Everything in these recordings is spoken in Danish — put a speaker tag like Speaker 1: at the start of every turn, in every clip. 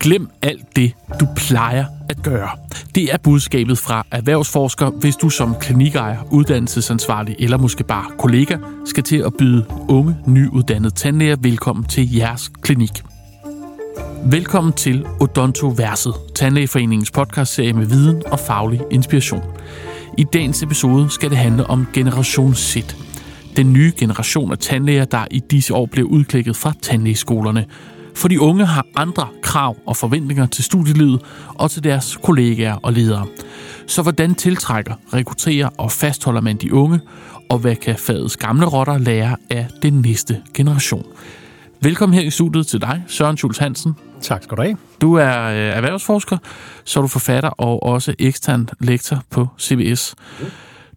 Speaker 1: Glem alt det, du plejer at gøre. Det er budskabet fra erhvervsforsker, hvis du som klinikejer, uddannelsesansvarlig eller måske bare kollega skal til at byde unge, nyuddannede tandlæger velkommen til jeres klinik. Velkommen til Odontoverset, Tandlægeforeningens podcastserie med viden og faglig inspiration. I dagens episode skal det handle om Generation Z. Den nye generation af tandlæger, der i disse år blev udklækket fra tandlægeskolerne – for de unge har andre krav og forventninger til studielivet og til deres kollegaer og ledere. Så hvordan tiltrækker, rekrutterer og fastholder man de unge, og hvad kan fagets gamle rotter lære af den næste generation? Velkommen her i studiet til dig, Søren Schultz Hansen.
Speaker 2: Tak skal du have.
Speaker 1: Du er øh, erhvervsforsker, så er du forfatter og også ekstern lektor på CBS.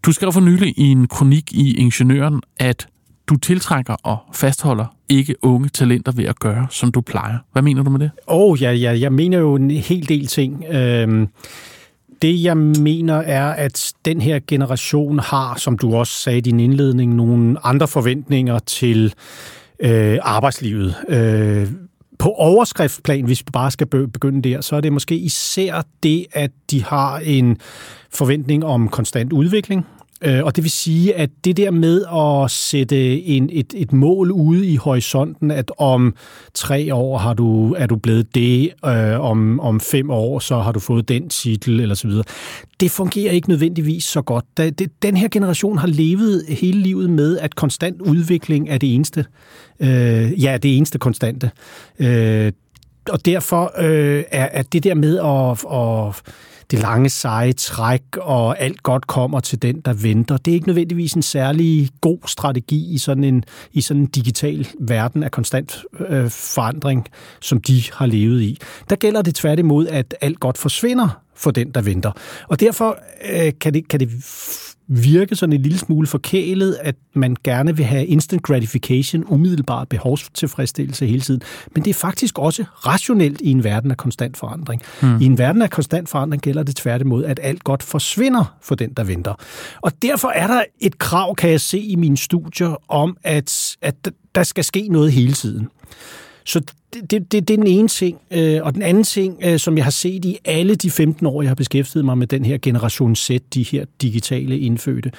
Speaker 1: Du skrev for nylig i en kronik i Ingeniøren, at du tiltrækker og fastholder ikke unge talenter ved at gøre, som du plejer. Hvad mener du med det?
Speaker 2: Åh, oh, ja, ja, jeg mener jo en hel del ting. Øhm, det, jeg mener, er, at den her generation har, som du også sagde i din indledning, nogle andre forventninger til øh, arbejdslivet. Øh, på overskriftsplan, hvis vi bare skal begynde der, så er det måske især det, at de har en forventning om konstant udvikling, Øh, og det vil sige, at det der med at sætte en, et, et mål ude i horisonten, at om tre år har du, er du blevet det, øh, om, om fem år så har du fået den titel, eller så videre, det fungerer ikke nødvendigvis så godt. Da, det, den her generation har levet hele livet med, at konstant udvikling er det eneste. Øh, ja, det eneste konstante. Øh, og derfor øh, er, er det der med at, at det lange seje træk, og alt godt kommer til den, der venter. Det er ikke nødvendigvis en særlig god strategi i sådan en, i sådan en digital verden af konstant øh, forandring, som de har levet i. Der gælder det tværtimod, at alt godt forsvinder for den, der venter. Og derfor øh, kan, det, kan det virke sådan en lille smule forkælet, at man gerne vil have instant gratification, umiddelbar behovstilfredsstillelse hele tiden. Men det er faktisk også rationelt i en verden af konstant forandring. Mm. I en verden af konstant forandring gælder det tværtimod, at alt godt forsvinder for den, der venter. Og derfor er der et krav, kan jeg se i mine studier, om at, at der skal ske noget hele tiden. Så det, det, det er den ene ting. Øh, og den anden ting, øh, som jeg har set i alle de 15 år, jeg har beskæftiget mig med den her generation Z, de her digitale indfødte,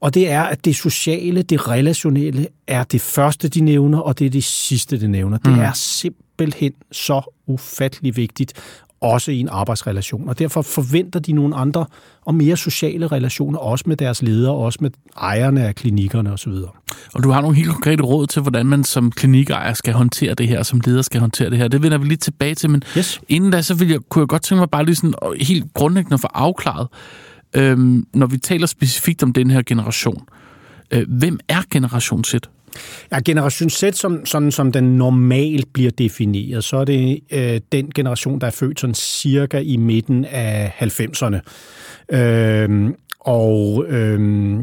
Speaker 2: og det er, at det sociale, det relationelle, er det første, de nævner, og det er det sidste, de nævner. Det mm. er simpelthen så ufattelig vigtigt også i en arbejdsrelation. Og derfor forventer de nogle andre og mere sociale relationer, også med deres ledere, også med ejerne af klinikkerne osv.
Speaker 1: Og du har nogle helt konkrete råd til, hvordan man som klinikejer skal håndtere det her, som leder skal håndtere det her. Det vender vi lige tilbage til, men yes. inden da, så vil jeg, kunne jeg godt tænke mig bare lige sådan helt grundlæggende få afklaret, øhm, når vi taler specifikt om den her generation. Øh, hvem er generation Z?
Speaker 2: Ja, generation Z, som, sådan som den normalt bliver defineret, så er det øh, den generation, der er født sådan cirka i midten af 90'erne. Øh, og øh,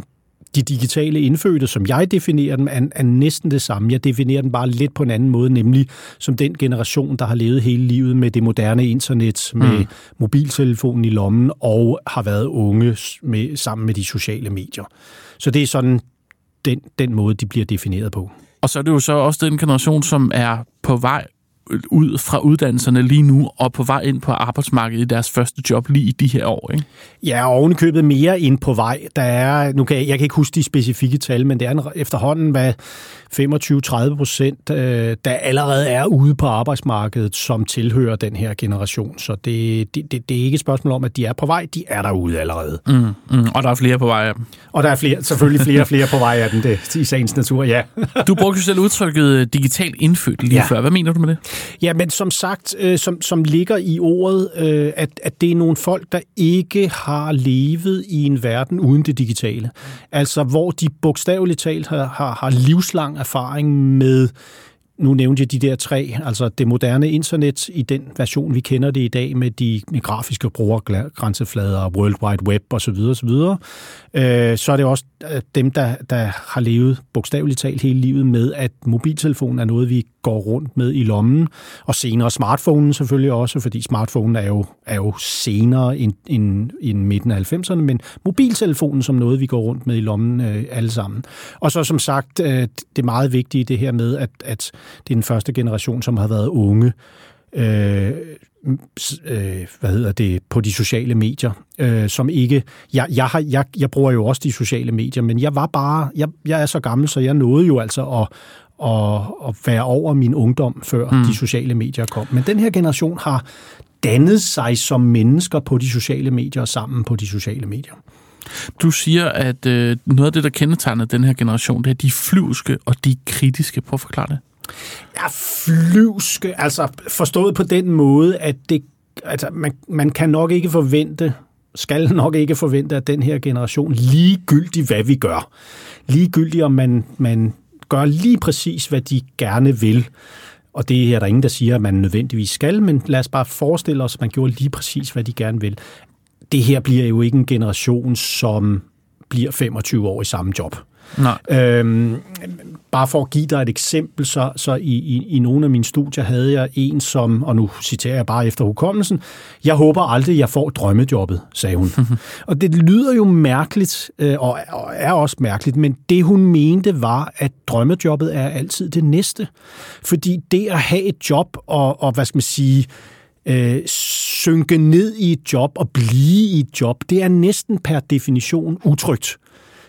Speaker 2: de digitale indfødte, som jeg definerer dem, er, er næsten det samme. Jeg definerer dem bare lidt på en anden måde, nemlig som den generation, der har levet hele livet med det moderne internet, med mm. mobiltelefonen i lommen og har været unge med, sammen med de sociale medier. Så det er sådan den, den måde, de bliver defineret på.
Speaker 1: Og så er det jo så også den generation, som er på vej ud fra uddannelserne lige nu og på vej ind på arbejdsmarkedet i deres første job lige i de her år, ikke?
Speaker 2: Ja, og ovenikøbet mere ind på vej. Der er, nu kan jeg, jeg kan ikke huske de specifikke tal, men det er en, efterhånden, hvad 25-30 procent, øh, der allerede er ude på arbejdsmarkedet, som tilhører den her generation. Så det, det, det, det er ikke et spørgsmål om, at de er på vej, de er derude allerede.
Speaker 1: Mm, mm, og der er flere på vej af dem.
Speaker 2: Og der er flere, selvfølgelig flere og flere på vej af den, det, i sagens natur, ja.
Speaker 1: du brugte jo selv udtrykket digital indfødt lige ja. før. Hvad mener du med det?
Speaker 2: Ja, men som sagt, øh, som, som ligger i ordet, øh, at, at det er nogle folk, der ikke har levet i en verden uden det digitale. Altså, hvor de bogstaveligt talt har, har, har livslang erfaring med nu nævnte jeg de der tre, altså det moderne internet i den version, vi kender det i dag med de med grafiske brugergrænseflader, World Wide Web osv. osv. Øh, så er det også øh, dem, der, der har levet bogstaveligt talt hele livet med, at mobiltelefonen er noget, vi går rundt med i lommen, og senere smartphonen selvfølgelig også, fordi smartphonen er jo, er jo senere end, end, end midten af 90'erne, men mobiltelefonen som noget, vi går rundt med i lommen øh, alle sammen. Og så som sagt, øh, det er meget vigtigt det her med, at, at det er den første generation, som har været unge øh, øh, hvad hedder det, på de sociale medier, øh, som ikke, jeg, jeg, har, jeg, jeg bruger jo også de sociale medier, men jeg var bare, jeg, jeg er så gammel, så jeg nåede jo altså at, at, at være over min ungdom, før mm. de sociale medier kom. Men den her generation har dannet sig som mennesker på de sociale medier og sammen på de sociale medier.
Speaker 1: Du siger, at øh, noget af det, der kendetegner den her generation, det er de flyvske og de kritiske. Prøv at forklare det.
Speaker 2: Ja, flyvske, altså forstået på den måde, at det, altså, man, man kan nok ikke forvente, skal nok ikke forvente, at den her generation, ligegyldigt hvad vi gør, ligegyldigt om man, man gør lige præcis, hvad de gerne vil, og det er der ingen, der siger, at man nødvendigvis skal, men lad os bare forestille os, at man gjorde lige præcis, hvad de gerne vil. Det her bliver jo ikke en generation, som bliver 25 år i samme job.
Speaker 1: Nej. Øhm,
Speaker 2: bare for at give dig et eksempel, så, så i, i, i nogle af mine studier havde jeg en, som, og nu citerer jeg bare efter hukommelsen, jeg håber aldrig, jeg får drømmejobbet, sagde hun. og det lyder jo mærkeligt, øh, og, og er også mærkeligt, men det hun mente var, at drømmejobbet er altid det næste. Fordi det at have et job, og, og hvad skal man sige, øh, synke ned i et job og blive i et job, det er næsten per definition utrygt.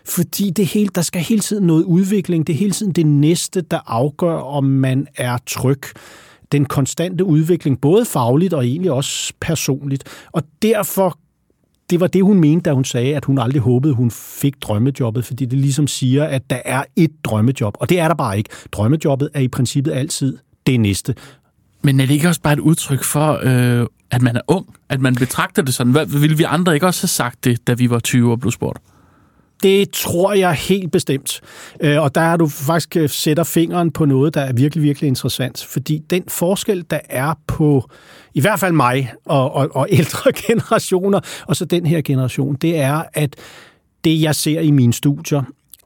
Speaker 2: Fordi det hele, der skal hele tiden noget udvikling. Det er hele tiden det næste, der afgør, om man er tryg. Den konstante udvikling, både fagligt og egentlig også personligt. Og derfor det var det, hun mente, da hun sagde, at hun aldrig håbede, hun fik drømmejobbet, fordi det ligesom siger, at der er et drømmejob, og det er der bare ikke. Drømmejobbet er i princippet altid det næste.
Speaker 1: Men er det ikke også bare et udtryk for, øh, at man er ung? At man betragter det sådan? Hvad, ville vi andre ikke også have sagt det, da vi var 20 og blev spurgt?
Speaker 2: Det tror jeg helt bestemt. Øh, og der er du faktisk øh, sætter fingeren på noget, der er virkelig, virkelig interessant. Fordi den forskel, der er på i hvert fald mig og, og, og ældre generationer, og så den her generation, det er, at det, jeg ser i mine studier,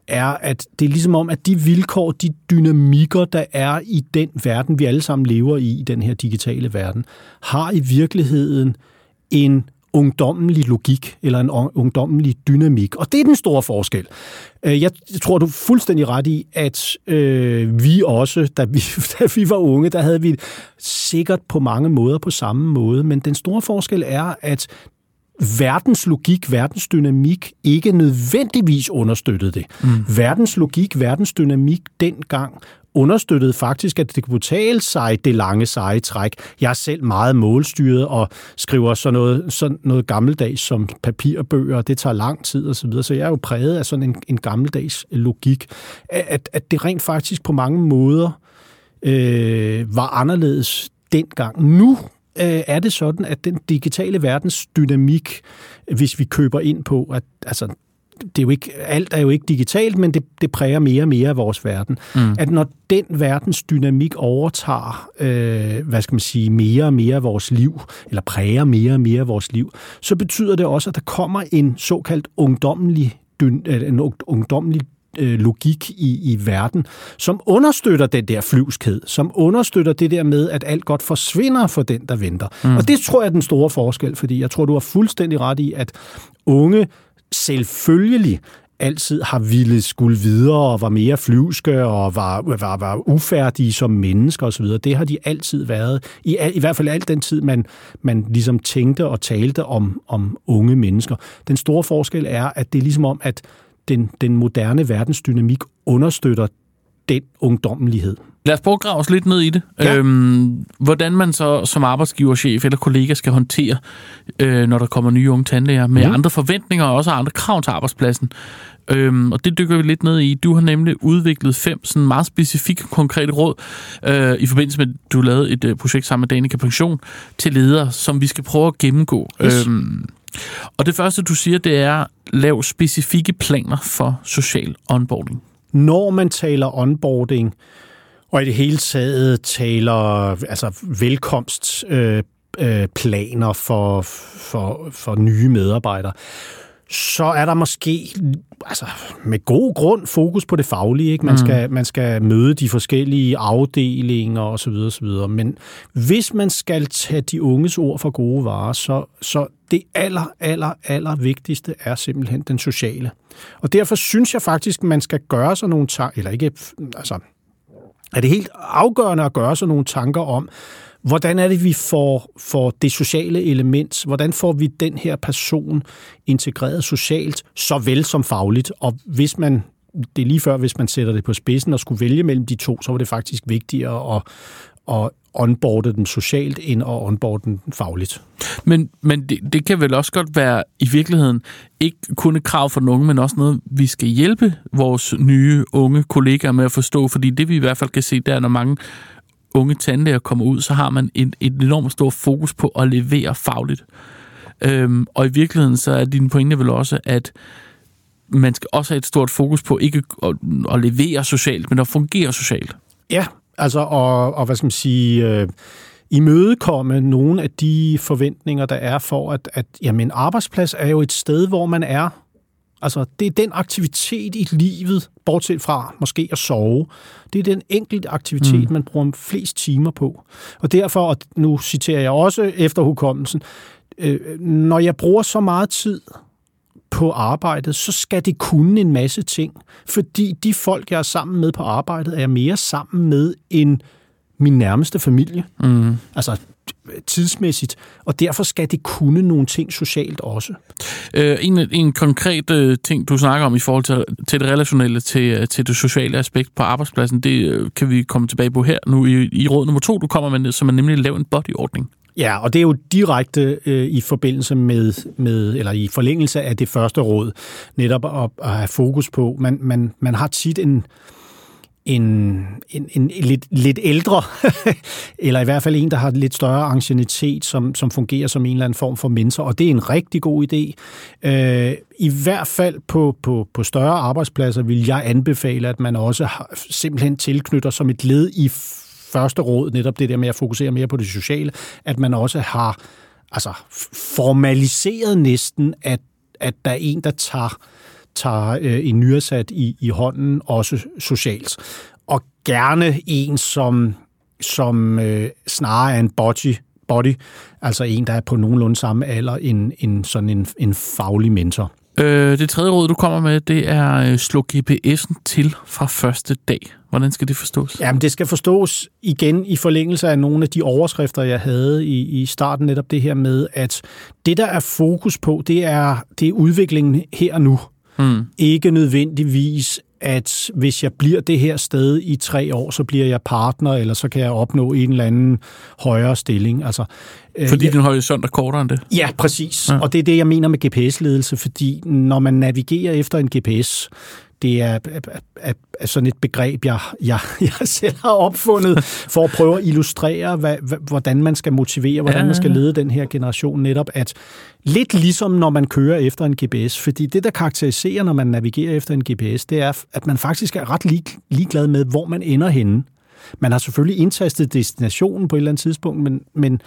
Speaker 2: er, at det er ligesom om, at de vilkår, de dynamikker, der er i den verden, vi alle sammen lever i, i den her digitale verden, har i virkeligheden en ungdommelig logik eller en ungdommelig dynamik. Og det er den store forskel. Øh, jeg tror, du er fuldstændig ret i, at øh, vi også, da vi, da vi var unge, der havde vi sikkert på mange måder på samme måde. Men den store forskel er, at verdens logik, verdens dynamik ikke nødvendigvis understøttede det. Mm. Verdens logik, verdens dynamik dengang understøttede faktisk, at det kunne betale sig det lange seje træk. Jeg er selv meget målstyret og skriver sådan noget, sådan noget gammeldags som papirbøger, det tager lang tid osv., så, videre. så jeg er jo præget af sådan en, en gammeldags logik, at, at det rent faktisk på mange måder øh, var anderledes dengang. Nu øh, er det sådan, at den digitale verdens dynamik, hvis vi køber ind på, at altså, det er jo ikke, alt er jo ikke digitalt, men det, det præger mere og mere af vores verden. Mm. At når den verdens dynamik overtager, øh, hvad skal man sige, mere og mere af vores liv, eller præger mere og mere af vores liv, så betyder det også, at der kommer en såkaldt ungdommelig, øh, en ungdommelig øh, logik i, i verden, som understøtter den der flyvskhed, som understøtter det der med, at alt godt forsvinder for den, der venter. Mm. Og det tror jeg er den store forskel, fordi jeg tror, du har fuldstændig ret i, at unge selvfølgelig altid har ville skulle videre og var mere flyvske og var, var, var ufærdige som mennesker osv. Det har de altid været. I, al, i hvert fald alt den tid, man, man ligesom tænkte og talte om, om unge mennesker. Den store forskel er, at det er ligesom om, at den, den moderne verdensdynamik understøtter den ungdommelighed.
Speaker 1: Lad os prøve at grave os lidt ned i det. Ja. Øhm, hvordan man så som arbejdsgiverchef eller kollega skal håndtere, øh, når der kommer nye unge tandlæger, med mm. andre forventninger og også andre krav til arbejdspladsen. Øhm, og det dykker vi lidt ned i. Du har nemlig udviklet fem sådan meget specifikke, konkrete råd øh, i forbindelse med, at du lavede et øh, projekt sammen med Danica Pension til ledere, som vi skal prøve at gennemgå. Yes. Øhm, og det første, du siger, det er, lav specifikke planer for social onboarding.
Speaker 2: Når man taler onboarding, og i det hele taget taler altså velkomst øh, øh, planer for, for, for nye medarbejdere, så er der måske altså, med god grund fokus på det faglige. Ikke? Man, mm. skal, man skal møde de forskellige afdelinger osv. osv. Men hvis man skal tage de unges ord for gode varer, så, så det aller, aller, aller vigtigste er simpelthen den sociale. Og derfor synes jeg faktisk, man skal gøre sig nogle tanker, eller ikke, altså, er det helt afgørende at gøre sig nogle tanker om, hvordan er det, vi får, får det sociale element, hvordan får vi den her person integreret socialt, så vel som fagligt, og hvis man det er lige før, hvis man sætter det på spidsen og skulle vælge mellem de to, så var det faktisk vigtigere at, at onboarde dem socialt, end at onboarde dem fagligt.
Speaker 1: Men, men det, det kan vel også godt være i virkeligheden ikke kun et krav for den unge, men også noget, vi skal hjælpe vores nye unge kollegaer med at forstå, fordi det vi i hvert fald kan se, der er, når mange unge tandlæger kommer ud, så har man et, et enormt stort fokus på at levere fagligt. Øhm, og i virkeligheden så er din pointe vel også, at man skal også have et stort fokus på ikke at, at levere socialt, men at fungere socialt.
Speaker 2: Ja, altså og, og hvad skal man sige... Øh imødekomme nogle af de forventninger, der er for, at, at jamen, arbejdsplads er jo et sted, hvor man er. Altså, det er den aktivitet i livet, bortset fra måske at sove. Det er den enkelte aktivitet, mm. man bruger flest timer på. Og derfor, og nu citerer jeg også efter hukommelsen, øh, når jeg bruger så meget tid på arbejdet, så skal det kunne en masse ting. Fordi de folk, jeg er sammen med på arbejdet, er jeg mere sammen med end min nærmeste familie. Mm. Altså tidsmæssigt, og derfor skal det kunne nogle ting socialt også.
Speaker 1: Øh, en, en konkret øh, ting, du snakker om i forhold til, til det relationelle, til, øh, til det sociale aspekt på arbejdspladsen, det øh, kan vi komme tilbage på her nu i, i råd nummer to, du kommer med, som er nemlig at lave en bodyordning.
Speaker 2: Ja, og det er jo direkte øh, i forbindelse med, med, eller i forlængelse af det første råd, netop at, at have fokus på. Man, man, man har tit en, en, en, en lidt, lidt ældre, eller i hvert fald en, der har lidt større ancienitet, som, som fungerer som en eller anden form for mentor, og det er en rigtig god idé. Øh, I hvert fald på, på, på større arbejdspladser vil jeg anbefale, at man også har, simpelthen tilknytter som et led i første råd, netop det der med at fokusere mere på det sociale, at man også har altså, formaliseret næsten, at, at der er en, der tager, tager øh, en nyresat i, i hånden, også socialt. Og gerne en, som, som øh, snarere er en body, body, altså en, der er på nogenlunde samme alder end, end sådan en, en faglig mentor.
Speaker 1: Øh, det tredje råd, du kommer med, det er øh, slå GPS'en til fra første dag. Hvordan skal det forstås?
Speaker 2: Jamen, det skal forstås igen i forlængelse af nogle af de overskrifter, jeg havde i, i starten, netop det her med, at det, der er fokus på, det er, det er udviklingen her og nu. Hmm. Ikke nødvendigvis, at hvis jeg bliver det her sted i tre år, så bliver jeg partner, eller så kan jeg opnå en eller anden højere stilling. Altså,
Speaker 1: øh, fordi øh, den horisont er kortere end det?
Speaker 2: Ja, præcis. Ja. Og det er det, jeg mener med GPS-ledelse, fordi når man navigerer efter en GPS, det er, er, er sådan et begreb, jeg, jeg, jeg selv har opfundet for at prøve at illustrere, hvad, hvordan man skal motivere, hvordan man skal lede den her generation netop, at lidt ligesom når man kører efter en GPS, fordi det, der karakteriserer, når man navigerer efter en GPS, det er, at man faktisk er ret lig, ligeglad med, hvor man ender henne. Man har selvfølgelig indtastet destinationen på et eller andet tidspunkt, men, men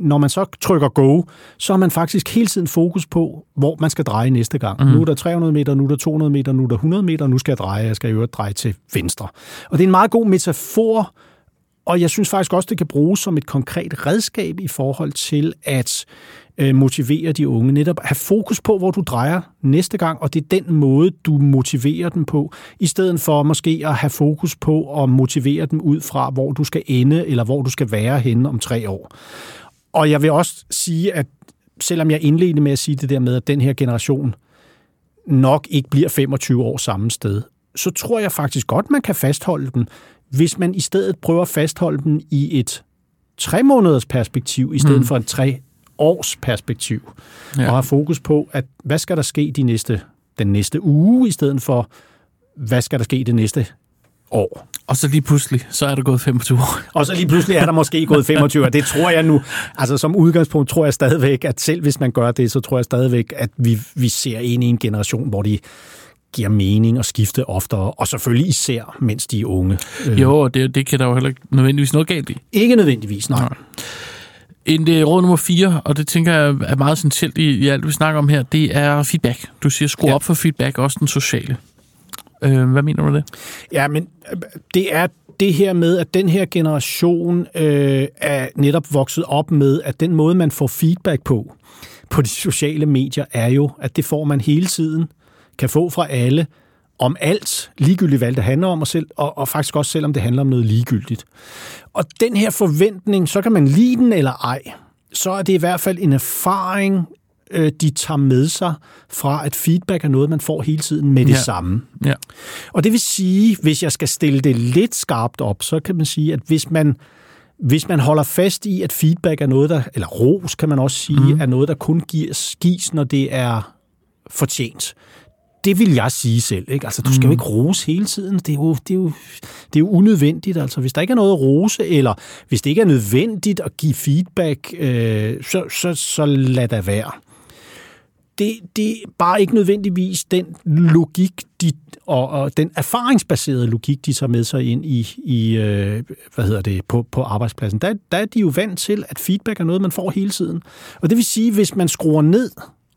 Speaker 2: når man så trykker go, så har man faktisk hele tiden fokus på, hvor man skal dreje næste gang. Mm. Nu er der 300 meter, nu er der 200 meter, nu er der 100 meter, nu skal jeg dreje, jeg skal i øvrigt dreje til venstre. Og det er en meget god metafor, og jeg synes faktisk også, det kan bruges som et konkret redskab i forhold til at øh, motivere de unge. Netop have fokus på, hvor du drejer næste gang, og det er den måde, du motiverer dem på, i stedet for måske at have fokus på at motivere dem ud fra, hvor du skal ende, eller hvor du skal være henne om tre år. Og jeg vil også sige, at selvom jeg indledte med at sige det der med, at den her generation nok ikke bliver 25 år samme sted, så tror jeg faktisk godt, man kan fastholde dem, hvis man i stedet prøver at fastholde dem i et tre måneders perspektiv, i stedet mm. for et tre års perspektiv. Ja. Og har fokus på, at hvad skal der ske de næste, den næste uge, i stedet for, hvad skal der ske det næste år.
Speaker 1: Og så lige pludselig, så er der gået 25 år.
Speaker 2: Og så lige pludselig er der måske gået 25 år. Det tror jeg nu, altså som udgangspunkt tror jeg stadigvæk, at selv hvis man gør det, så tror jeg stadigvæk, at vi, vi ser ind i en generation, hvor de giver mening at skifte oftere, og selvfølgelig især, mens de er unge.
Speaker 1: Jo, det, det kan der jo heller ikke nødvendigvis noget galt i.
Speaker 2: Ikke nødvendigvis, nej. nej.
Speaker 1: En det, råd nummer 4, og det tænker jeg er meget essentielt i, i alt, vi snakker om her, det er feedback. Du siger, skru ja. op for feedback, også den sociale. Øh, hvad mener du med det?
Speaker 2: Ja, men øh, det er det her med, at den her generation øh, er netop vokset op med, at den måde, man får feedback på, på de sociale medier, er jo, at det får man hele tiden, kan få fra alle, om alt, ligegyldigt hvad det handler om, og, selv, og, og faktisk også selvom det handler om noget ligegyldigt. Og den her forventning, så kan man lide den eller ej, så er det i hvert fald en erfaring, øh, de tager med sig fra, at feedback er noget, man får hele tiden med det
Speaker 1: Ja.
Speaker 2: samme.
Speaker 1: Ja.
Speaker 2: Og det vil sige, hvis jeg skal stille det lidt skarpt op, så kan man sige, at hvis man, hvis man holder fast i, at feedback er noget, der, eller ros kan man også sige, mm. er noget, der kun gives, gives, når det er fortjent. Det vil jeg sige selv. Ikke? Altså, du skal jo ikke rose hele tiden. Det er, jo, det, er jo, det er jo unødvendigt. Altså, hvis der ikke er noget at rose, eller hvis det ikke er nødvendigt at give feedback, øh, så, så, så lad det være det, det er bare ikke nødvendigvis den logik, de, og, og den erfaringsbaserede logik, de tager med sig ind i, i øh, hvad hedder det, på, på arbejdspladsen. Der, der er de jo vant til, at feedback er noget, man får hele tiden. Og det vil sige, hvis man skruer ned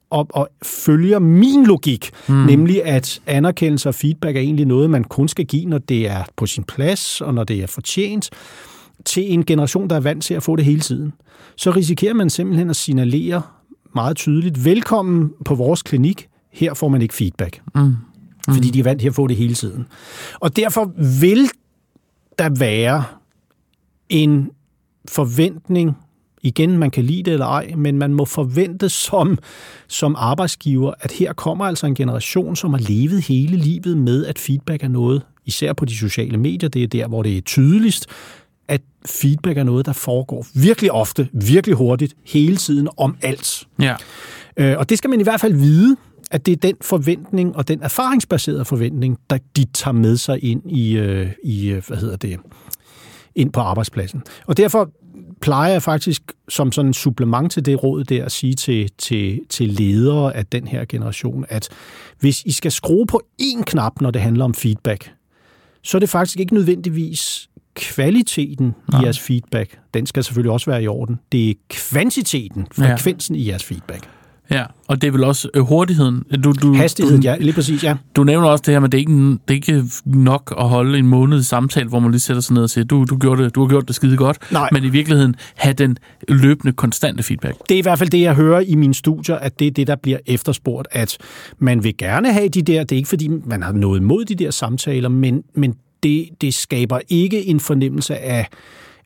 Speaker 2: og, og følger min logik, mm. nemlig at anerkendelse og feedback er egentlig noget, man kun skal give, når det er på sin plads, og når det er fortjent, til en generation, der er vant til at få det hele tiden, så risikerer man simpelthen at signalere meget tydeligt, velkommen på vores klinik, her får man ikke feedback. Mm. Mm. Fordi de er vant til at få det hele tiden. Og derfor vil der være en forventning, igen, man kan lide det eller ej, men man må forvente som, som arbejdsgiver, at her kommer altså en generation, som har levet hele livet med, at feedback er noget, især på de sociale medier, det er der, hvor det er tydeligst, feedback er noget, der foregår virkelig ofte, virkelig hurtigt, hele tiden om alt.
Speaker 1: Ja.
Speaker 2: Øh, og det skal man i hvert fald vide, at det er den forventning og den erfaringsbaserede forventning, der de tager med sig ind i, øh, i øh, hvad hedder det, ind på arbejdspladsen. Og derfor plejer jeg faktisk som sådan en supplement til det råd der at sige til, til, til ledere af den her generation, at hvis I skal skrue på én knap, når det handler om feedback, så er det faktisk ikke nødvendigvis kvaliteten Nej. i jeres feedback. Den skal selvfølgelig også være i orden. Det er kvantiteten, frekvensen ja. i jeres feedback.
Speaker 1: Ja, og det er vel også øh, hurtigheden. Du, du,
Speaker 2: Hastigheden,
Speaker 1: du,
Speaker 2: ja, lige præcis, ja.
Speaker 1: Du nævner også det her med, at det ikke, det er ikke nok at holde en måned samtale, hvor man lige sætter sig ned og siger, du, du, gjorde det, du har gjort det skide godt,
Speaker 2: Nej.
Speaker 1: men i virkeligheden have den løbende, konstante feedback.
Speaker 2: Det er i hvert fald det, jeg hører i mine studier, at det er det, der bliver efterspurgt, at man vil gerne have de der, det er ikke fordi, man har noget imod de der samtaler, men, men det, det skaber ikke en fornemmelse af,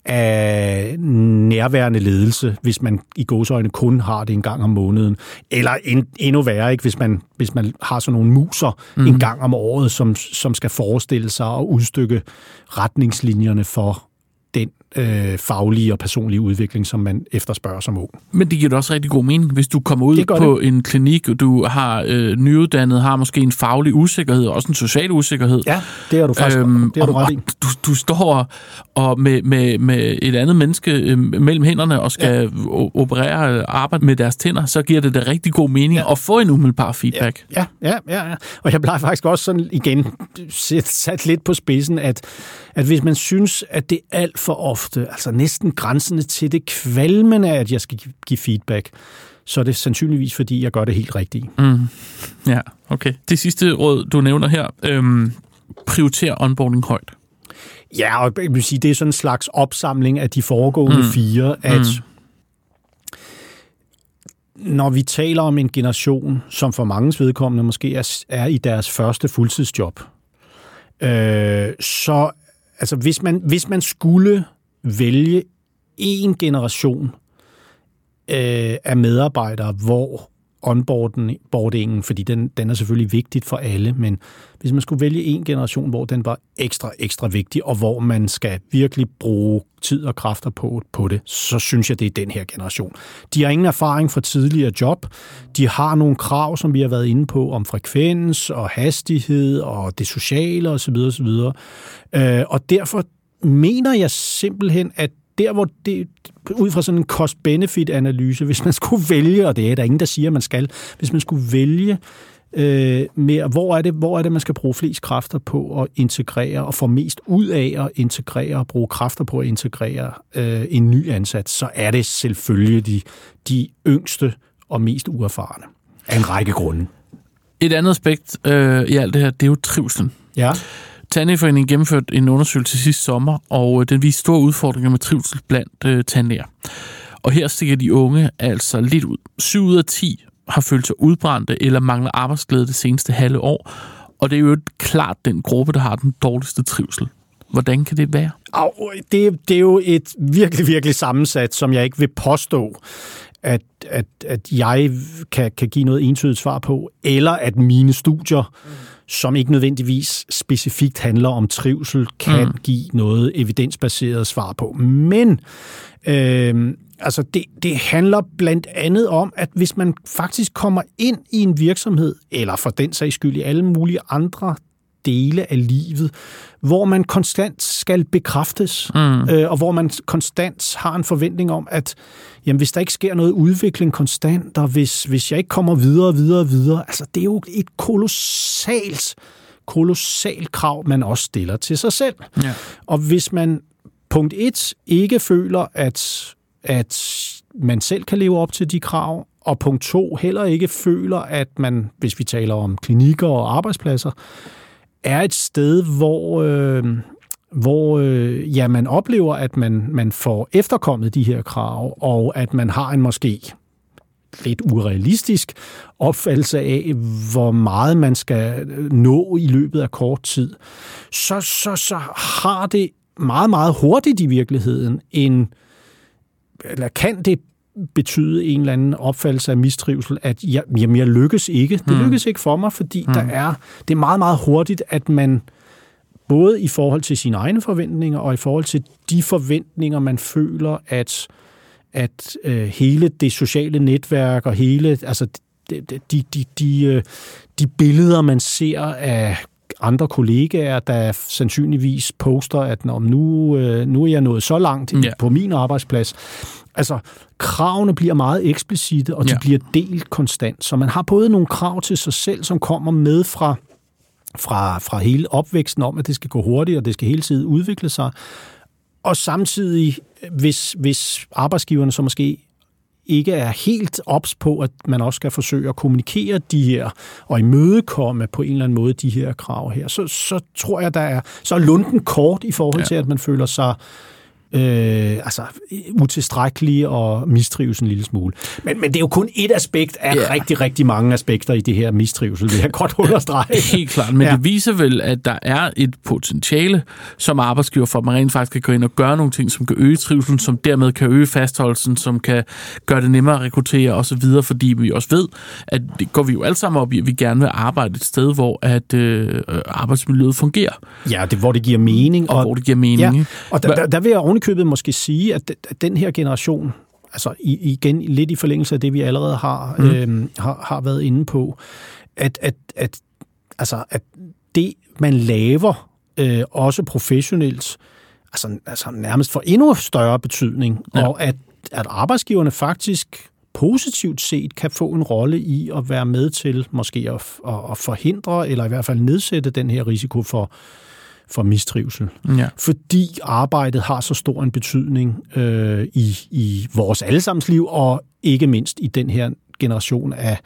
Speaker 2: af nærværende ledelse, hvis man i gåsøjne kun har det en gang om måneden. Eller en, endnu værre, ikke, hvis, man, hvis man har sådan nogle muser mm. en gang om året, som, som skal forestille sig og udstykke retningslinjerne for øh, faglige og personlige udvikling, som man efterspørger som ung.
Speaker 1: Men det giver da også rigtig god mening, hvis du kommer ud på det. en klinik, og du har øh, nyuddannet, har måske en faglig usikkerhed, også en social usikkerhed.
Speaker 2: Ja, det har du faktisk øhm, det har du ret i.
Speaker 1: Du, du står og med, med, med et andet menneske øh, mellem hænderne og skal ja. operere arbejde med deres tænder, så giver det da rigtig god mening ja. at få en umiddelbar feedback.
Speaker 2: Ja, ja, ja, ja. Og jeg plejer faktisk også sådan igen sat lidt på spidsen, at, at hvis man synes, at det er alt for ofte ofte, altså næsten grænsende til det kvalmende, at jeg skal give feedback, så er det sandsynligvis, fordi jeg gør det helt rigtigt.
Speaker 1: Mm. Ja, okay. Det sidste råd, du nævner her, øhm, prioriter onboarding højt.
Speaker 2: Ja, og jeg vil sige, det er sådan en slags opsamling af de foregående mm. fire, at mm. når vi taler om en generation, som for mange vedkommende måske er, er i deres første fuldtidsjob, øh, så altså hvis man, hvis man skulle vælge en generation øh, af medarbejdere, hvor onboardingen, fordi den, den er selvfølgelig vigtigt for alle, men hvis man skulle vælge en generation, hvor den var ekstra, ekstra vigtig, og hvor man skal virkelig bruge tid og kræfter på, på det, så synes jeg, det er den her generation. De har ingen erfaring fra tidligere job. De har nogle krav, som vi har været inde på, om frekvens og hastighed og det sociale osv. osv. Øh, og derfor mener jeg simpelthen, at der hvor det, ud fra sådan en cost-benefit-analyse, hvis man skulle vælge, og det er der ingen, der siger, man skal, hvis man skulle vælge øh, mere, hvor er, det, hvor er det, man skal bruge flest kræfter på at integrere og få mest ud af at integrere og bruge kræfter på at integrere øh, en ny ansats, så er det selvfølgelig de, de yngste og mest uerfarne af en række grunde.
Speaker 1: Et andet aspekt øh, i alt det her, det er jo trivselen.
Speaker 2: Ja.
Speaker 1: Tandlægeforeningen gennemførte en undersøgelse sidste sommer, og øh, den viste store udfordringer med trivsel blandt øh, tandlæger. Og her stikker de unge altså lidt ud. 7 ud af 10 har følt sig udbrændte eller mangler arbejdsglæde det seneste halve år, Og det er jo klart den gruppe, der har den dårligste trivsel. Hvordan kan det være?
Speaker 2: Au, det, det er jo et virkelig, virkelig sammensat, som jeg ikke vil påstå, at, at, at jeg kan, kan give noget entydigt svar på, eller at mine studier, mm som ikke nødvendigvis specifikt handler om trivsel, kan mm. give noget evidensbaseret svar på. Men øh, altså det, det handler blandt andet om, at hvis man faktisk kommer ind i en virksomhed, eller for den sags skyld i alle mulige andre dele af livet, hvor man konstant skal bekræftes, mm. øh, og hvor man konstant har en forventning om, at jamen, hvis der ikke sker noget udvikling konstant, og hvis, hvis jeg ikke kommer videre og videre og videre, altså det er jo et kolossalt, kolossalt krav, man også stiller til sig selv. Ja. Og hvis man punkt et ikke føler, at, at man selv kan leve op til de krav, og punkt to heller ikke føler, at man, hvis vi taler om klinikker og arbejdspladser, er et sted, hvor, øh, hvor øh, ja, man oplever, at man, man får efterkommet de her krav, og at man har en måske lidt urealistisk opfattelse af, hvor meget man skal øh, nå i løbet af kort tid, så, så, så har det meget, meget hurtigt i virkeligheden en, eller kan det betyde en eller anden opfattelse af mistrivsel, at jeg, jamen, jeg lykkes ikke. Det mm. lykkes ikke for mig, fordi mm. der er, det er meget, meget hurtigt, at man både i forhold til sine egne forventninger og i forhold til de forventninger, man føler, at, at øh, hele det sociale netværk og hele, altså de, de, de, de, øh, de billeder, man ser af andre kollegaer, der sandsynligvis poster, at Nå, nu, øh, nu er jeg nået så langt ja. på min arbejdsplads. Altså, kravene bliver meget eksplicite, og de ja. bliver delt konstant. Så man har både nogle krav til sig selv, som kommer med fra, fra, fra hele opvæksten om, at det skal gå hurtigt, og det skal hele tiden udvikle sig. Og samtidig, hvis, hvis arbejdsgiverne så måske ikke er helt ops på, at man også skal forsøge at kommunikere de her og imødekomme på en eller anden måde de her krav her, så, så tror jeg, der er så er lunden kort i forhold ja. til, at man føler sig øh, altså, utilstrækkelige og mistrives en lille smule. Men, men det er jo kun et aspekt af ja. rigtig, rigtig mange aspekter i det her mistrivsel, det her godt understrege.
Speaker 1: Helt klart, men ja. det viser vel, at der er et potentiale som arbejdsgiver for, at man rent faktisk kan gå ind og gøre nogle ting, som kan øge trivselen, som dermed kan øge fastholdelsen, som kan gøre det nemmere at rekruttere osv., fordi vi også ved, at det går vi jo alle sammen op i, at vi gerne vil arbejde et sted, hvor at øh, arbejdsmiljøet fungerer.
Speaker 2: Ja, det, hvor det giver mening.
Speaker 1: Og, og hvor det giver mening. Ja,
Speaker 2: og der, der, der vil jeg ovenikøbet måske sige, at den her generation, altså igen lidt i forlængelse af det, vi allerede har, mm. øh, har, har været inde på, at, at, at, altså, at det, man laver, øh, også professionelt, altså, altså nærmest for endnu større betydning, ja. og at, at arbejdsgiverne faktisk positivt set kan få en rolle i at være med til måske at, at forhindre, eller i hvert fald nedsætte den her risiko for, for mistrivsel. Ja. Fordi arbejdet har så stor en betydning øh, i, i vores allesammens liv, og ikke mindst i den her generation af,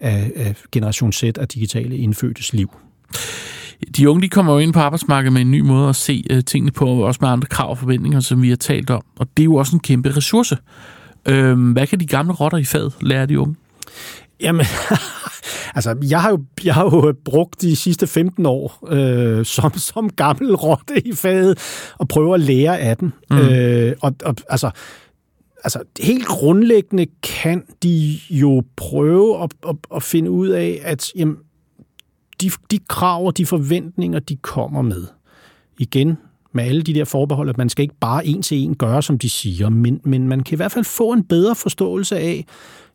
Speaker 2: af, af generation Z af digitale indfødtes liv.
Speaker 1: De unge de kommer jo ind på arbejdsmarkedet med en ny måde at se uh, tingene på, også med andre krav og forventninger, som vi har talt om. Og det er jo også en kæmpe ressource. Uh, hvad kan de gamle rotter i faget lære de unge?
Speaker 2: Jamen, altså, jeg har, jo, jeg har jo brugt de sidste 15 år øh, som, som gammel rotte i faget og prøver at lære af den. Mm. Øh, og, og altså, altså, helt grundlæggende kan de jo prøve at, at, at finde ud af, at jamen, de, de krav og de forventninger, de kommer med. Igen, med alle de der forbehold, at man skal ikke bare en til en gøre, som de siger, men, men man kan i hvert fald få en bedre forståelse af,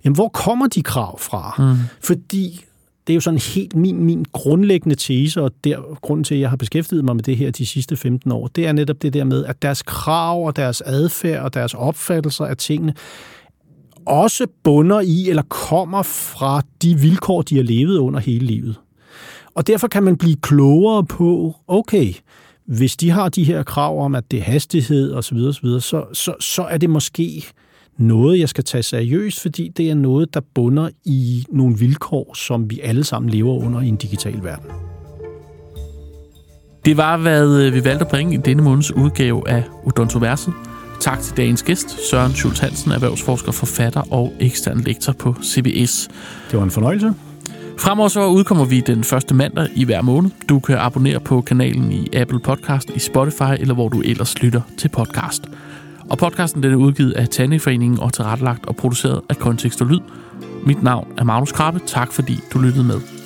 Speaker 2: jamen, hvor kommer de krav fra? Mm. Fordi det er jo sådan helt min, min grundlæggende tese, og der, grunden til, at jeg har beskæftiget mig med det her de sidste 15 år, det er netop det der med, at deres krav og deres adfærd og deres opfattelser af tingene også bunder i eller kommer fra de vilkår, de har levet under hele livet. Og derfor kan man blive klogere på, okay, hvis de har de her krav om, at det er hastighed osv., osv. Så, så, så er det måske noget, jeg skal tage seriøst, fordi det er noget, der bunder i nogle vilkår, som vi alle sammen lever under i en digital verden.
Speaker 1: Det var, hvad øh, vi valgte at bringe i denne måneds udgave af Odontoverset. Tak til dagens gæst, Søren Schultz Hansen, erhvervsforsker, forfatter og ekstern lektor på CBS.
Speaker 2: Det var en fornøjelse.
Speaker 1: Fremover så udkommer vi den første mandag i hver måned. Du kan abonnere på kanalen i Apple Podcast, i Spotify eller hvor du ellers lytter til podcast. Og podcasten den er udgivet af Tandeforeningen og tilrettelagt og produceret af Kontekst og Lyd. Mit navn er Magnus Krabbe. Tak fordi du lyttede med.